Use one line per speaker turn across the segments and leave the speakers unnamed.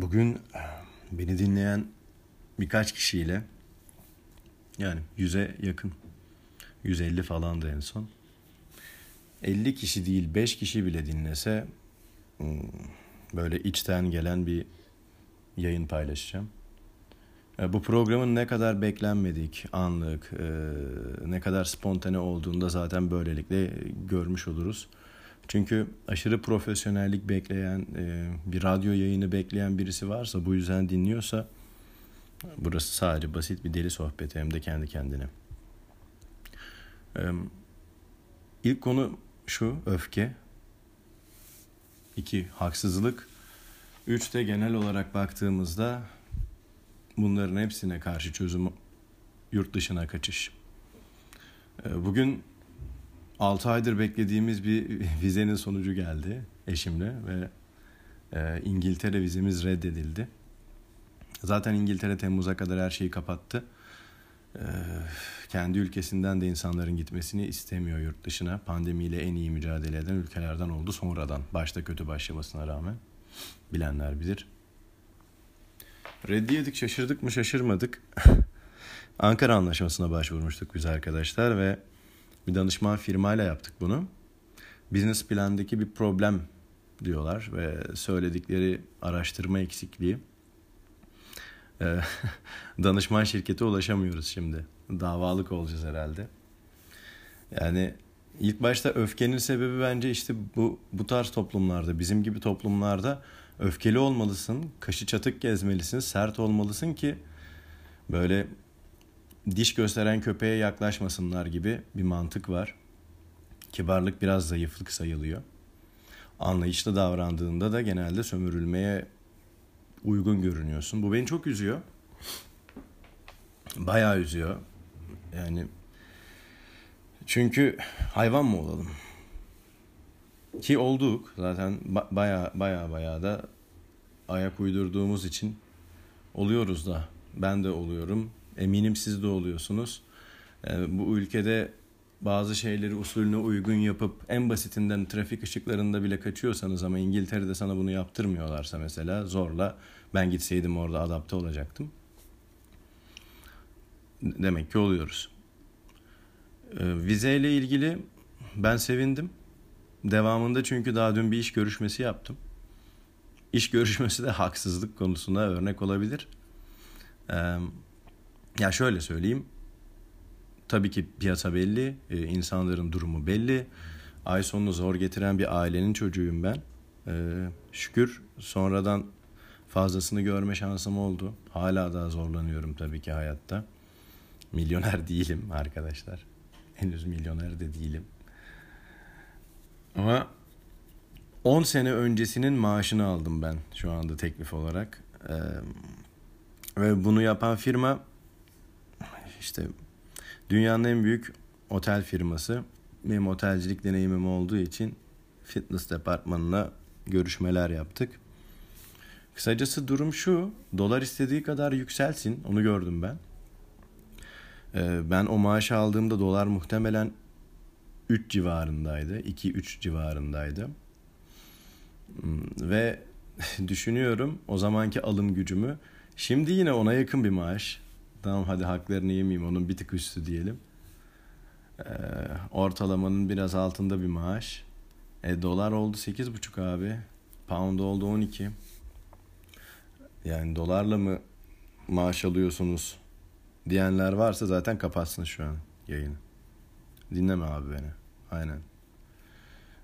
Bugün beni dinleyen birkaç kişiyle yani yüze yakın 150 falandı en son. 50 kişi değil 5 kişi bile dinlese hmm, böyle içten gelen bir yayın paylaşacağım. Bu programın ne kadar beklenmedik, anlık, ne kadar spontane olduğunu da zaten böylelikle görmüş oluruz. Çünkü aşırı profesyonellik bekleyen, e, bir radyo yayını bekleyen birisi varsa, bu yüzden dinliyorsa burası sadece basit bir deli sohbeti hem de kendi kendine. İlk konu şu, öfke. İki, haksızlık. Üç de genel olarak baktığımızda bunların hepsine karşı çözüm yurt dışına kaçış. Bugün 6 aydır beklediğimiz bir vizenin sonucu geldi eşimle ve e, İngiltere vizemiz reddedildi. Zaten İngiltere Temmuz'a kadar her şeyi kapattı. E, kendi ülkesinden de insanların gitmesini istemiyor yurt dışına. Pandemiyle en iyi mücadele eden ülkelerden oldu sonradan. Başta kötü başlamasına rağmen. Bilenler bilir. Reddiyedik şaşırdık mı şaşırmadık. Ankara Anlaşması'na başvurmuştuk biz arkadaşlar ve bir danışman firmayla yaptık bunu. Business plandaki bir problem diyorlar ve söyledikleri araştırma eksikliği. Ee, danışman şirkete ulaşamıyoruz şimdi. Davalık olacağız herhalde. Yani ilk başta öfkenin sebebi bence işte bu bu tarz toplumlarda, bizim gibi toplumlarda öfkeli olmalısın, kaşı çatık gezmelisin, sert olmalısın ki böyle diş gösteren köpeğe yaklaşmasınlar gibi bir mantık var. Kibarlık biraz zayıflık sayılıyor. Anlayışlı davrandığında da genelde sömürülmeye uygun görünüyorsun. Bu beni çok üzüyor. Bayağı üzüyor. Yani çünkü hayvan mı olalım? Ki olduk zaten baya baya baya da ayak uydurduğumuz için oluyoruz da. Ben de oluyorum. Eminim siz de oluyorsunuz. Yani bu ülkede bazı şeyleri usulüne uygun yapıp en basitinden trafik ışıklarında bile kaçıyorsanız ama İngiltere'de sana bunu yaptırmıyorlarsa mesela zorla ben gitseydim orada adapte olacaktım. Demek ki oluyoruz. Ee, vizeyle ilgili ben sevindim. Devamında çünkü daha dün bir iş görüşmesi yaptım. İş görüşmesi de haksızlık konusunda örnek olabilir. Ya şöyle söyleyeyim. Tabii ki piyasa belli, e, insanların durumu belli. Ay sonunu zor getiren bir ailenin çocuğuyum ben. E, şükür sonradan fazlasını görme şansım oldu. Hala daha zorlanıyorum tabii ki hayatta. Milyoner değilim arkadaşlar. Henüz milyoner de değilim. Ama 10 sene öncesinin maaşını aldım ben şu anda teklif olarak. Ee, ve bunu yapan firma işte dünyanın en büyük otel firması. Benim otelcilik deneyimim olduğu için fitness departmanına görüşmeler yaptık. Kısacası durum şu. Dolar istediği kadar yükselsin. Onu gördüm ben. Ee, ben o maaşı aldığımda dolar muhtemelen 3 civarındaydı. 2-3 civarındaydı. Hmm, ve düşünüyorum o zamanki alım gücümü. Şimdi yine ona yakın bir maaş. Tamam hadi haklarını yemeyeyim onun bir tık üstü diyelim. Ee, ortalamanın biraz altında bir maaş. E, dolar oldu 8,5 abi. Pound oldu 12. Yani dolarla mı maaş alıyorsunuz diyenler varsa zaten kapatsın şu an yayını. Dinleme abi beni. Aynen.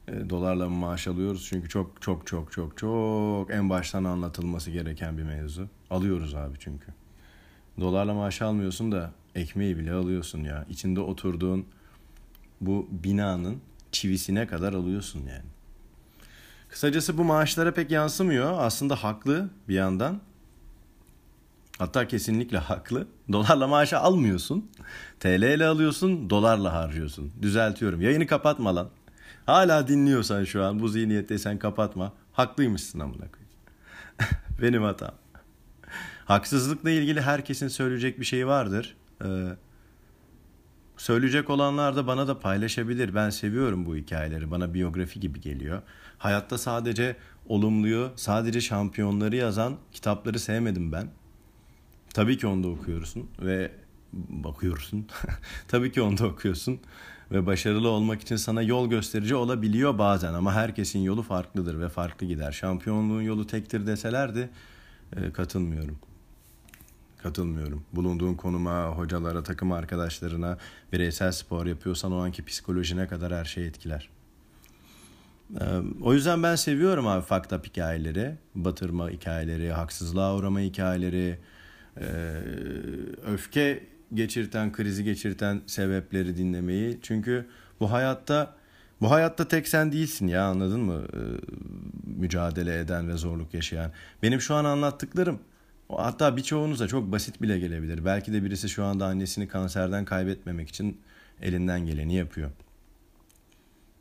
E, dolarla mı maaş alıyoruz? Çünkü çok çok çok çok çok en baştan anlatılması gereken bir mevzu. Alıyoruz abi çünkü. Dolarla maaş almıyorsun da ekmeği bile alıyorsun ya. İçinde oturduğun bu binanın çivisine kadar alıyorsun yani. Kısacası bu maaşlara pek yansımıyor. Aslında haklı bir yandan. Hatta kesinlikle haklı. Dolarla maaşı almıyorsun. TL ile alıyorsun, dolarla harcıyorsun. Düzeltiyorum. Yayını kapatma lan. Hala dinliyorsan şu an bu zihniyetteysen kapatma. Haklıymışsın amına koyayım. Benim hatam. Haksızlıkla ilgili herkesin söyleyecek bir şey vardır. Ee, Söyleyecek olanlar da bana da paylaşabilir. Ben seviyorum bu hikayeleri. Bana biyografi gibi geliyor. Hayatta sadece olumluyu, sadece şampiyonları yazan kitapları sevmedim ben. Tabii ki onu da okuyorsun ve bakıyorsun. Tabii ki onu da okuyorsun ve başarılı olmak için sana yol gösterici olabiliyor bazen ama herkesin yolu farklıdır ve farklı gider. Şampiyonluğun yolu tektir deselerdi e, katılmıyorum. Katılmıyorum. Bulunduğun konuma, hocalara, takım arkadaşlarına, bireysel spor yapıyorsan o anki psikolojine kadar her şey etkiler. E, o yüzden ben seviyorum abi up hikayeleri, batırma hikayeleri, haksızlığa uğrama hikayeleri, e, öfke geçirten, krizi geçirten sebepleri dinlemeyi. Çünkü bu hayatta bu hayatta tek sen değilsin ya anladın mı? Ee, mücadele eden ve zorluk yaşayan. Benim şu an anlattıklarım hatta birçoğunuza çok basit bile gelebilir. Belki de birisi şu anda annesini kanserden kaybetmemek için elinden geleni yapıyor.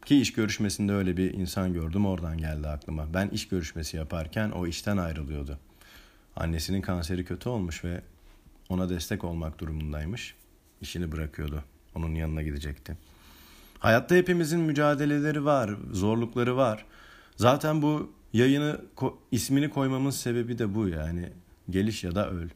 Ki iş görüşmesinde öyle bir insan gördüm oradan geldi aklıma. Ben iş görüşmesi yaparken o işten ayrılıyordu. Annesinin kanseri kötü olmuş ve ona destek olmak durumundaymış. İşini bırakıyordu. Onun yanına gidecekti. Hayatta hepimizin mücadeleleri var, zorlukları var. Zaten bu yayını ismini koymamın sebebi de bu yani. Geliş ya da öl.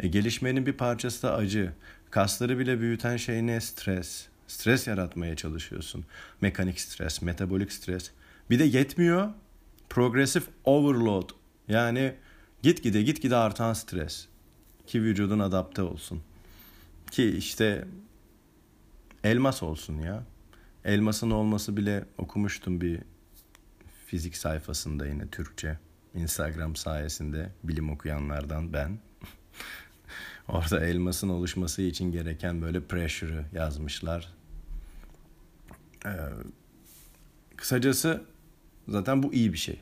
E, gelişmenin bir parçası da acı. Kasları bile büyüten şey ne? Stres. Stres yaratmaya çalışıyorsun. Mekanik stres, metabolik stres. Bir de yetmiyor. Progressive overload. Yani gitgide gitgide artan stres ki vücudun adapte olsun. Ki işte elmas olsun ya. Elmasın olması bile okumuştum bir fizik sayfasında yine Türkçe. Instagram sayesinde bilim okuyanlardan ben. Orada elmasın oluşması için gereken böyle pressure'ı yazmışlar. Ee, kısacası zaten bu iyi bir şey.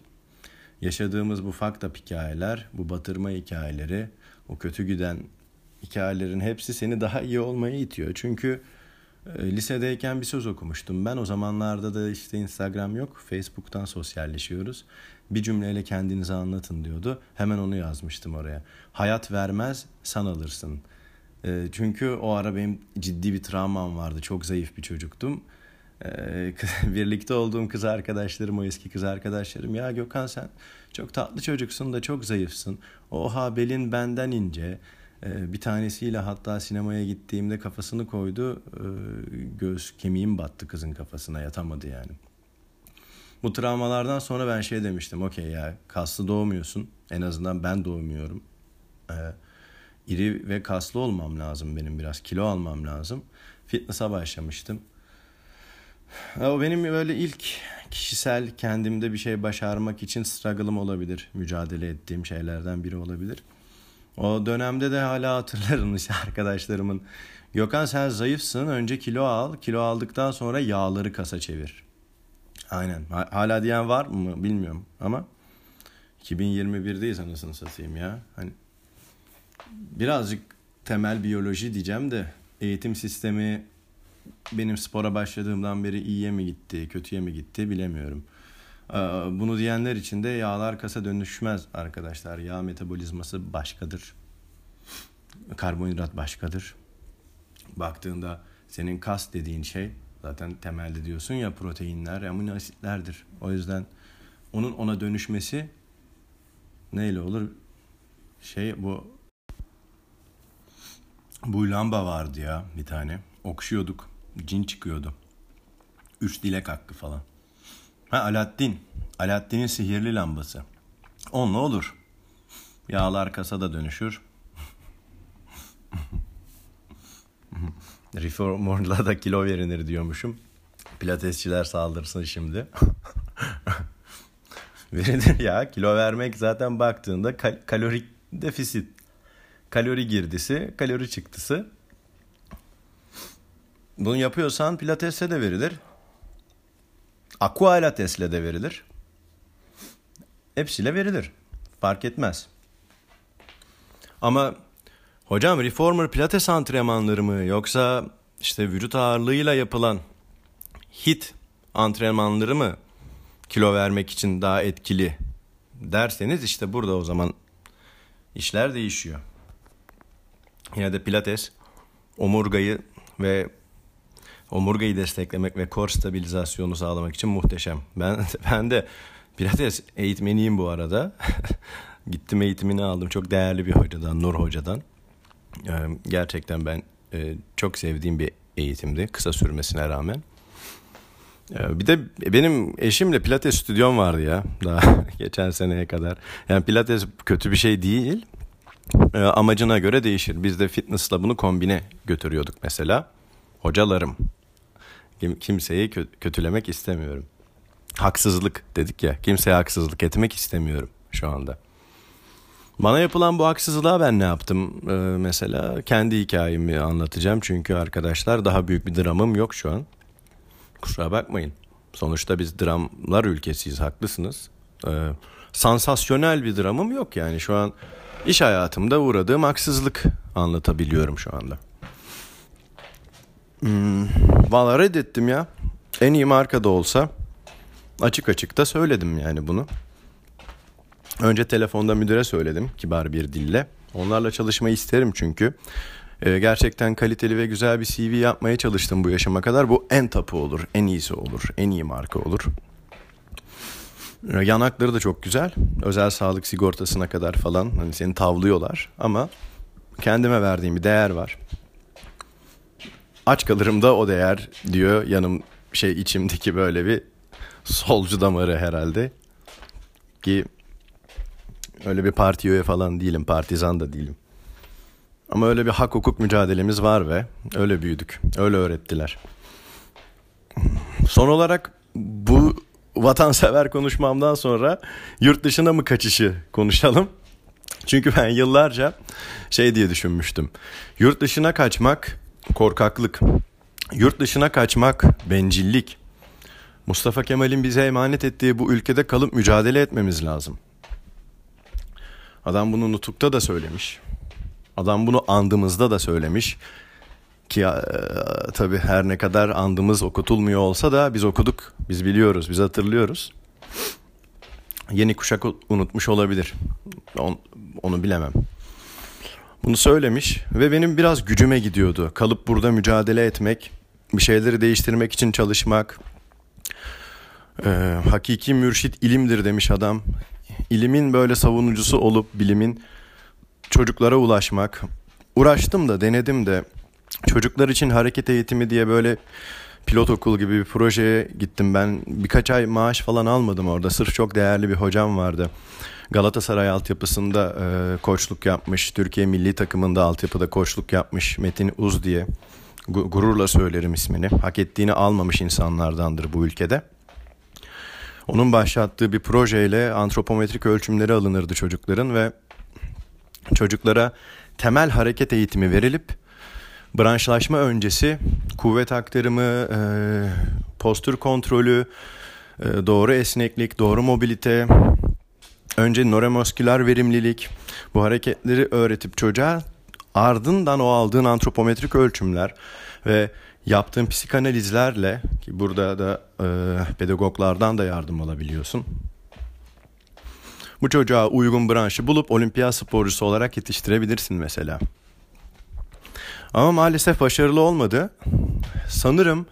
Yaşadığımız bu fakta hikayeler, bu batırma hikayeleri o kötü giden hikayelerin hepsi seni daha iyi olmaya itiyor. Çünkü e, lisedeyken bir söz okumuştum. Ben o zamanlarda da işte Instagram yok. Facebook'tan sosyalleşiyoruz. Bir cümleyle kendinizi anlatın diyordu. Hemen onu yazmıştım oraya. Hayat vermez, san alırsın. E, çünkü o ara benim ciddi bir travmam vardı. Çok zayıf bir çocuktum. E, birlikte olduğum kız arkadaşlarım, o eski kız arkadaşlarım. Ya Gökhan sen çok tatlı çocuksun da çok zayıfsın. Oha belin benden ince. Ee, bir tanesiyle hatta sinemaya gittiğimde kafasını koydu. Ee, göz kemiğim battı kızın kafasına yatamadı yani. Bu travmalardan sonra ben şey demiştim. Okey ya kaslı doğmuyorsun. En azından ben doğmuyorum. Ee, iri ve kaslı olmam lazım benim biraz. Kilo almam lazım. Fitness'a başlamıştım. O benim böyle ilk kişisel kendimde bir şey başarmak için struggle'ım olabilir. Mücadele ettiğim şeylerden biri olabilir. O dönemde de hala hatırlarım işte arkadaşlarımın. Gökhan sen zayıfsın önce kilo al. Kilo aldıktan sonra yağları kasa çevir. Aynen. Hala diyen var mı bilmiyorum ama 2021'deyiz anasını satayım ya. Hani birazcık temel biyoloji diyeceğim de eğitim sistemi benim spora başladığımdan beri iyiye mi gitti, kötüye mi gitti bilemiyorum. Ee, bunu diyenler için de yağlar kasa dönüşmez arkadaşlar. Yağ metabolizması başkadır. Karbonhidrat başkadır. Baktığında senin kas dediğin şey zaten temelde diyorsun ya proteinler, amino asitlerdir. O yüzden onun ona dönüşmesi neyle olur? Şey bu bu lamba vardı ya bir tane. Okşuyorduk cin çıkıyordu. Üç dilek hakkı falan. Ha Alaaddin. Alaaddin'in sihirli lambası. Onunla olur. Yağlar kasada dönüşür. Reformer'la da kilo verilir diyormuşum. Pilatesçiler saldırsın şimdi. verilir ya. Kilo vermek zaten baktığında kal- kalorik defisit. Kalori girdisi, kalori çıktısı. Bunu yapıyorsan pilatesle de verilir. Aqualatesle de verilir. Hepsiyle verilir. Fark etmez. Ama hocam reformer pilates antrenmanları mı yoksa işte vücut ağırlığıyla yapılan hit antrenmanları mı kilo vermek için daha etkili derseniz işte burada o zaman işler değişiyor. Yine de pilates omurgayı ve omurgayı desteklemek ve kor stabilizasyonu sağlamak için muhteşem. Ben ben de pilates eğitmeniyim bu arada. Gittim eğitimini aldım çok değerli bir hocadan, Nur hocadan. Gerçekten ben çok sevdiğim bir eğitimdi kısa sürmesine rağmen. Bir de benim eşimle pilates stüdyom vardı ya daha geçen seneye kadar. Yani pilates kötü bir şey değil. Amacına göre değişir. Biz de fitnessla bunu kombine götürüyorduk mesela. Hocalarım. Kimseyi kötülemek istemiyorum. Haksızlık dedik ya. Kimseye haksızlık etmek istemiyorum şu anda. Bana yapılan bu haksızlığa ben ne yaptım ee, mesela? Kendi hikayemi anlatacağım çünkü arkadaşlar daha büyük bir dramım yok şu an. Kusura bakmayın. Sonuçta biz dramlar ülkesiyiz haklısınız. Ee, sansasyonel bir dramım yok yani şu an iş hayatımda uğradığım haksızlık anlatabiliyorum şu anda. Hmm, Valla reddettim ya. En iyi marka da olsa açık açık da söyledim yani bunu. Önce telefonda müdüre söyledim kibar bir dille. Onlarla çalışmayı isterim çünkü. Ee, gerçekten kaliteli ve güzel bir CV yapmaya çalıştım bu yaşıma kadar. Bu en tapu olur, en iyisi olur, en iyi marka olur. Ee, yanakları da çok güzel. Özel sağlık sigortasına kadar falan hani seni tavlıyorlar ama kendime verdiğim bir değer var. Aç kalırım da o değer diyor yanım şey içimdeki böyle bir solcu damarı herhalde. Ki öyle bir parti üye falan değilim, partizan da değilim. Ama öyle bir hak hukuk mücadelemiz var ve öyle büyüdük. Öyle öğrettiler. Son olarak bu vatansever konuşmamdan sonra yurt dışına mı kaçışı konuşalım? Çünkü ben yıllarca şey diye düşünmüştüm. Yurt dışına kaçmak korkaklık. Yurt dışına kaçmak bencillik. Mustafa Kemal'in bize emanet ettiği bu ülkede kalıp mücadele etmemiz lazım. Adam bunu nutukta da söylemiş. Adam bunu andımızda da söylemiş. Ki e, tabii her ne kadar andımız okutulmuyor olsa da biz okuduk, biz biliyoruz, biz hatırlıyoruz. Yeni kuşak unutmuş olabilir. On, onu bilemem. Bunu söylemiş ve benim biraz gücüme gidiyordu. Kalıp burada mücadele etmek, bir şeyleri değiştirmek için çalışmak. Ee, hakiki mürşit ilimdir demiş adam. İlimin böyle savunucusu olup bilimin çocuklara ulaşmak. Uğraştım da denedim de çocuklar için hareket eğitimi diye böyle pilot okul gibi bir projeye gittim ben. Birkaç ay maaş falan almadım orada. Sırf çok değerli bir hocam vardı. Galatasaray altyapısında e, koçluk yapmış. Türkiye milli takımında altyapıda koçluk yapmış. Metin Uz diye. Gururla söylerim ismini. Hak ettiğini almamış insanlardandır bu ülkede. Onun başlattığı bir projeyle antropometrik ölçümleri alınırdı çocukların ve çocuklara temel hareket eğitimi verilip branşlaşma öncesi kuvvet aktarımı, e, postür kontrolü, e, doğru esneklik, doğru mobilite, önce nöromusküler verimlilik bu hareketleri öğretip çocuğa ardından o aldığın antropometrik ölçümler ve yaptığın psikanalizlerle ki burada da e, pedagoglardan da yardım alabiliyorsun. Bu çocuğa uygun branşı bulup olimpiyat sporcusu olarak yetiştirebilirsin mesela. Ama maalesef başarılı olmadı. Sanırım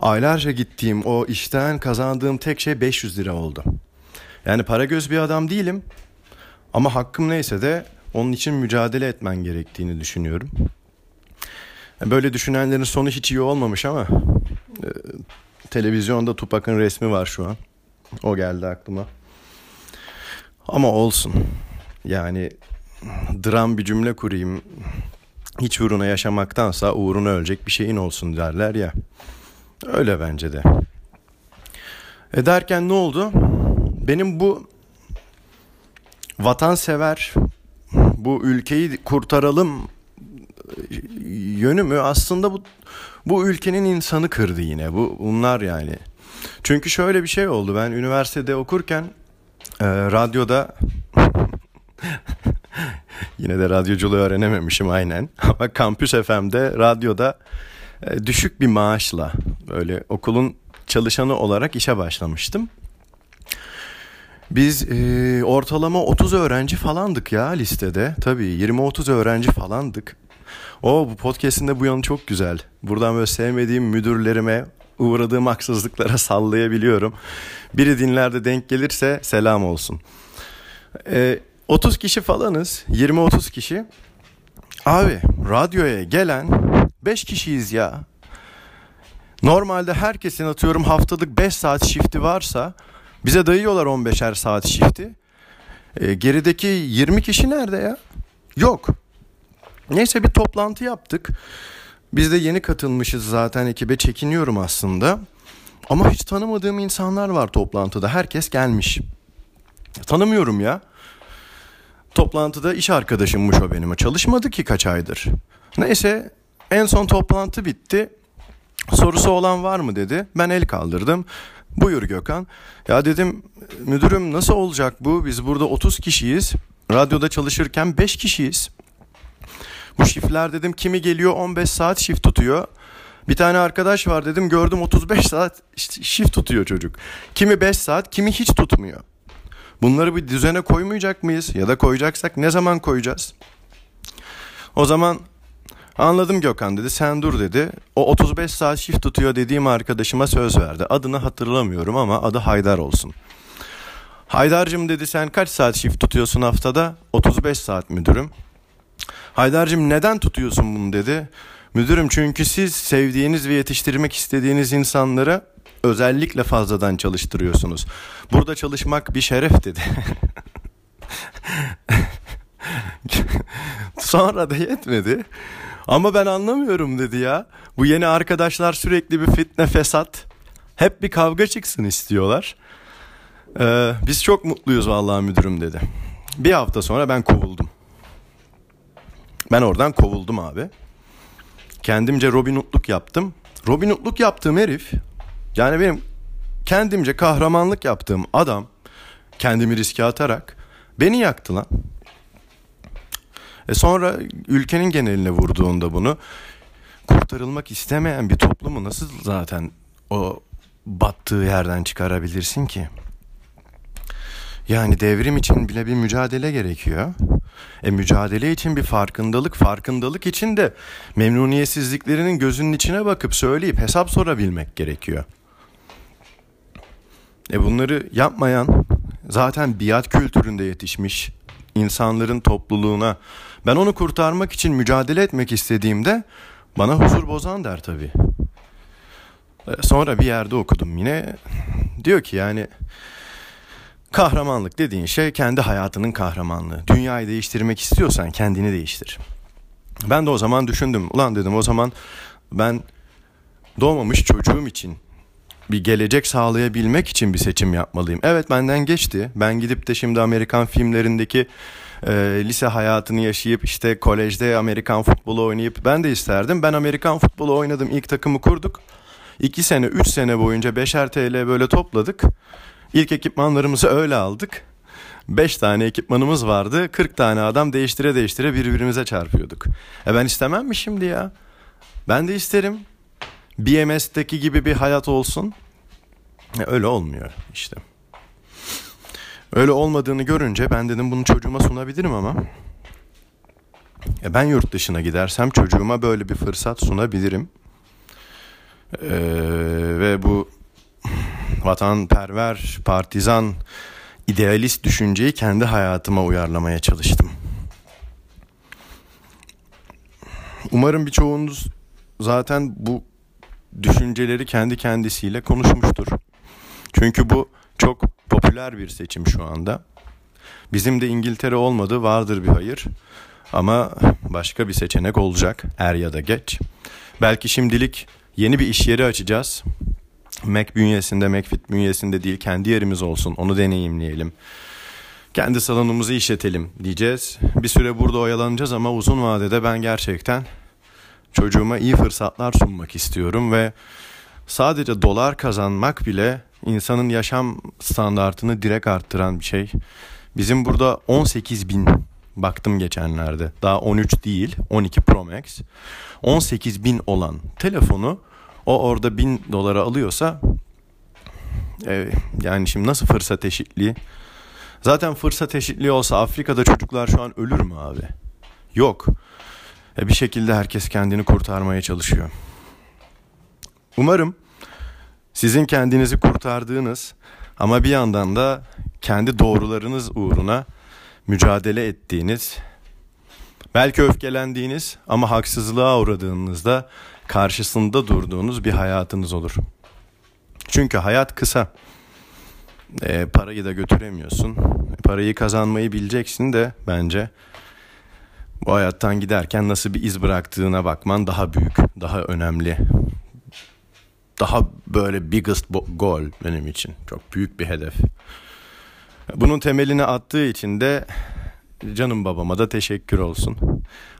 aylarca gittiğim o işten kazandığım tek şey 500 lira oldu. Yani para göz bir adam değilim. Ama hakkım neyse de onun için mücadele etmen gerektiğini düşünüyorum. Böyle düşünenlerin sonu hiç iyi olmamış ama e, televizyonda Tupac'ın resmi var şu an. O geldi aklıma. Ama olsun. Yani dram bir cümle kurayım. Hiç uğruna yaşamaktansa uğruna ölecek bir şeyin olsun derler ya. Öyle bence de. E derken ne oldu? Benim bu vatansever, bu ülkeyi kurtaralım yönümü aslında bu bu ülkenin insanı kırdı yine. Bu bunlar yani. Çünkü şöyle bir şey oldu. Ben üniversitede okurken e, radyoda yine de radyoculuğu öğrenememişim aynen. Ama Kampüs FM'de radyoda e, düşük bir maaşla böyle okulun çalışanı olarak işe başlamıştım. Biz e, ortalama 30 öğrenci falandık ya listede. Tabii 20-30 öğrenci falandık. O bu podcast'in de bu yanı çok güzel. Buradan böyle sevmediğim müdürlerime uğradığım haksızlıklara sallayabiliyorum. Biri dinlerde denk gelirse selam olsun. Ee, 30 kişi falanız. 20-30 kişi. Abi radyoya gelen 5 kişiyiz ya. Normalde herkesin atıyorum haftalık 5 saat shifti varsa bize dayıyorlar 15'er saat shifti. E, gerideki 20 kişi nerede ya? Yok. Neyse bir toplantı yaptık. Biz de yeni katılmışız zaten ekibe çekiniyorum aslında. Ama hiç tanımadığım insanlar var toplantıda. Herkes gelmiş. Tanımıyorum ya. Toplantıda iş arkadaşımmış o benim. Çalışmadı ki kaç aydır. Neyse en son toplantı bitti. Sorusu olan var mı dedi. Ben el kaldırdım. Buyur Gökhan. Ya dedim müdürüm nasıl olacak bu? Biz burada 30 kişiyiz. Radyoda çalışırken 5 kişiyiz. Bu şifler dedim kimi geliyor 15 saat şif tutuyor. Bir tane arkadaş var dedim gördüm 35 saat şif tutuyor çocuk. Kimi 5 saat kimi hiç tutmuyor. Bunları bir düzene koymayacak mıyız? Ya da koyacaksak ne zaman koyacağız? O zaman anladım Gökhan dedi sen dur dedi. O 35 saat shift tutuyor dediğim arkadaşıma söz verdi. Adını hatırlamıyorum ama adı Haydar olsun. Haydar'cığım dedi sen kaç saat shift tutuyorsun haftada? 35 saat müdürüm. Haydar'cığım neden tutuyorsun bunu dedi. Müdürüm çünkü siz sevdiğiniz ve yetiştirmek istediğiniz insanları özellikle fazladan çalıştırıyorsunuz. Burada çalışmak bir şeref dedi. Sonra da yetmedi. Ama ben anlamıyorum dedi ya. Bu yeni arkadaşlar sürekli bir fitne fesat. Hep bir kavga çıksın istiyorlar. Ee, biz çok mutluyuz vallahi müdürüm dedi. Bir hafta sonra ben kovuldum. Ben oradan kovuldum abi. Kendimce Robin Hood'luk yaptım. Robin Hood'luk yaptığım herif yani benim kendimce kahramanlık yaptığım adam kendimi riske atarak beni yaktı lan. E sonra ülkenin geneline vurduğunda bunu kurtarılmak istemeyen bir toplumu nasıl zaten o battığı yerden çıkarabilirsin ki? Yani devrim için bile bir mücadele gerekiyor. E mücadele için bir farkındalık, farkındalık için de memnuniyetsizliklerinin gözünün içine bakıp söyleyip hesap sorabilmek gerekiyor. E bunları yapmayan zaten biat kültüründe yetişmiş insanların topluluğuna ben onu kurtarmak için mücadele etmek istediğimde bana huzur bozan der tabii. E, sonra bir yerde okudum yine diyor ki yani kahramanlık dediğin şey kendi hayatının kahramanlığı. Dünyayı değiştirmek istiyorsan kendini değiştir. Ben de o zaman düşündüm. Ulan dedim o zaman ben doğmamış çocuğum için bir gelecek sağlayabilmek için bir seçim yapmalıyım. Evet benden geçti. Ben gidip de şimdi Amerikan filmlerindeki e, lise hayatını yaşayıp işte kolejde Amerikan futbolu oynayıp ben de isterdim. Ben Amerikan futbolu oynadım. İlk takımı kurduk. 2 sene 3 sene boyunca 5'er TL böyle topladık. İlk ekipmanlarımızı öyle aldık. 5 tane ekipmanımız vardı. 40 tane adam değiştire değiştire birbirimize çarpıyorduk. E ben istemem mi şimdi ya? Ben de isterim. BMS'teki gibi bir hayat olsun. E öyle olmuyor işte. Öyle olmadığını görünce ben dedim bunu çocuğuma sunabilirim ama e ben yurt dışına gidersem çocuğuma böyle bir fırsat sunabilirim. Ee, ve bu vatanperver, partizan, idealist düşünceyi kendi hayatıma uyarlamaya çalıştım. Umarım birçoğunuz zaten bu düşünceleri kendi kendisiyle konuşmuştur. Çünkü bu çok popüler bir seçim şu anda. Bizim de İngiltere olmadı vardır bir hayır. Ama başka bir seçenek olacak er ya da geç. Belki şimdilik yeni bir iş yeri açacağız. Mac bünyesinde, McFit bünyesinde değil kendi yerimiz olsun onu deneyimleyelim. Kendi salonumuzu işletelim diyeceğiz. Bir süre burada oyalanacağız ama uzun vadede ben gerçekten çocuğuma iyi fırsatlar sunmak istiyorum ve sadece dolar kazanmak bile insanın yaşam standartını direkt arttıran bir şey. Bizim burada 18 bin baktım geçenlerde daha 13 değil 12 Pro Max 18 bin olan telefonu o orada bin dolara alıyorsa e, yani şimdi nasıl fırsat eşitliği? Zaten fırsat eşitliği olsa Afrika'da çocuklar şu an ölür mü abi? Yok. Ve bir şekilde herkes kendini kurtarmaya çalışıyor. Umarım sizin kendinizi kurtardığınız ama bir yandan da kendi doğrularınız uğruna mücadele ettiğiniz, belki öfkelendiğiniz ama haksızlığa uğradığınızda karşısında durduğunuz bir hayatınız olur. Çünkü hayat kısa. E, parayı da götüremiyorsun. Parayı kazanmayı bileceksin de bence bu hayattan giderken nasıl bir iz bıraktığına bakman daha büyük, daha önemli. Daha böyle biggest goal benim için. Çok büyük bir hedef. Bunun temelini attığı için de canım babama da teşekkür olsun.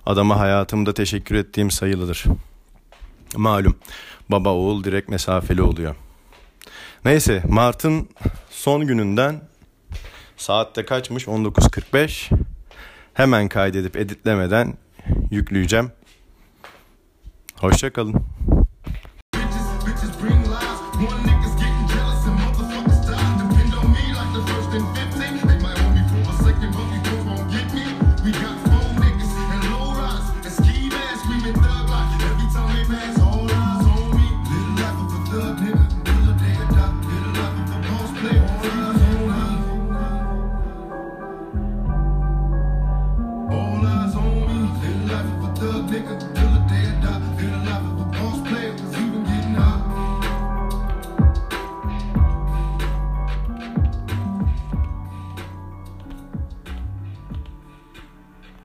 Adama hayatımda teşekkür ettiğim sayılıdır. Malum baba oğul direkt mesafeli oluyor. Neyse Mart'ın son gününden saatte kaçmış 19.45 hemen kaydedip editlemeden yükleyeceğim. Hoşçakalın.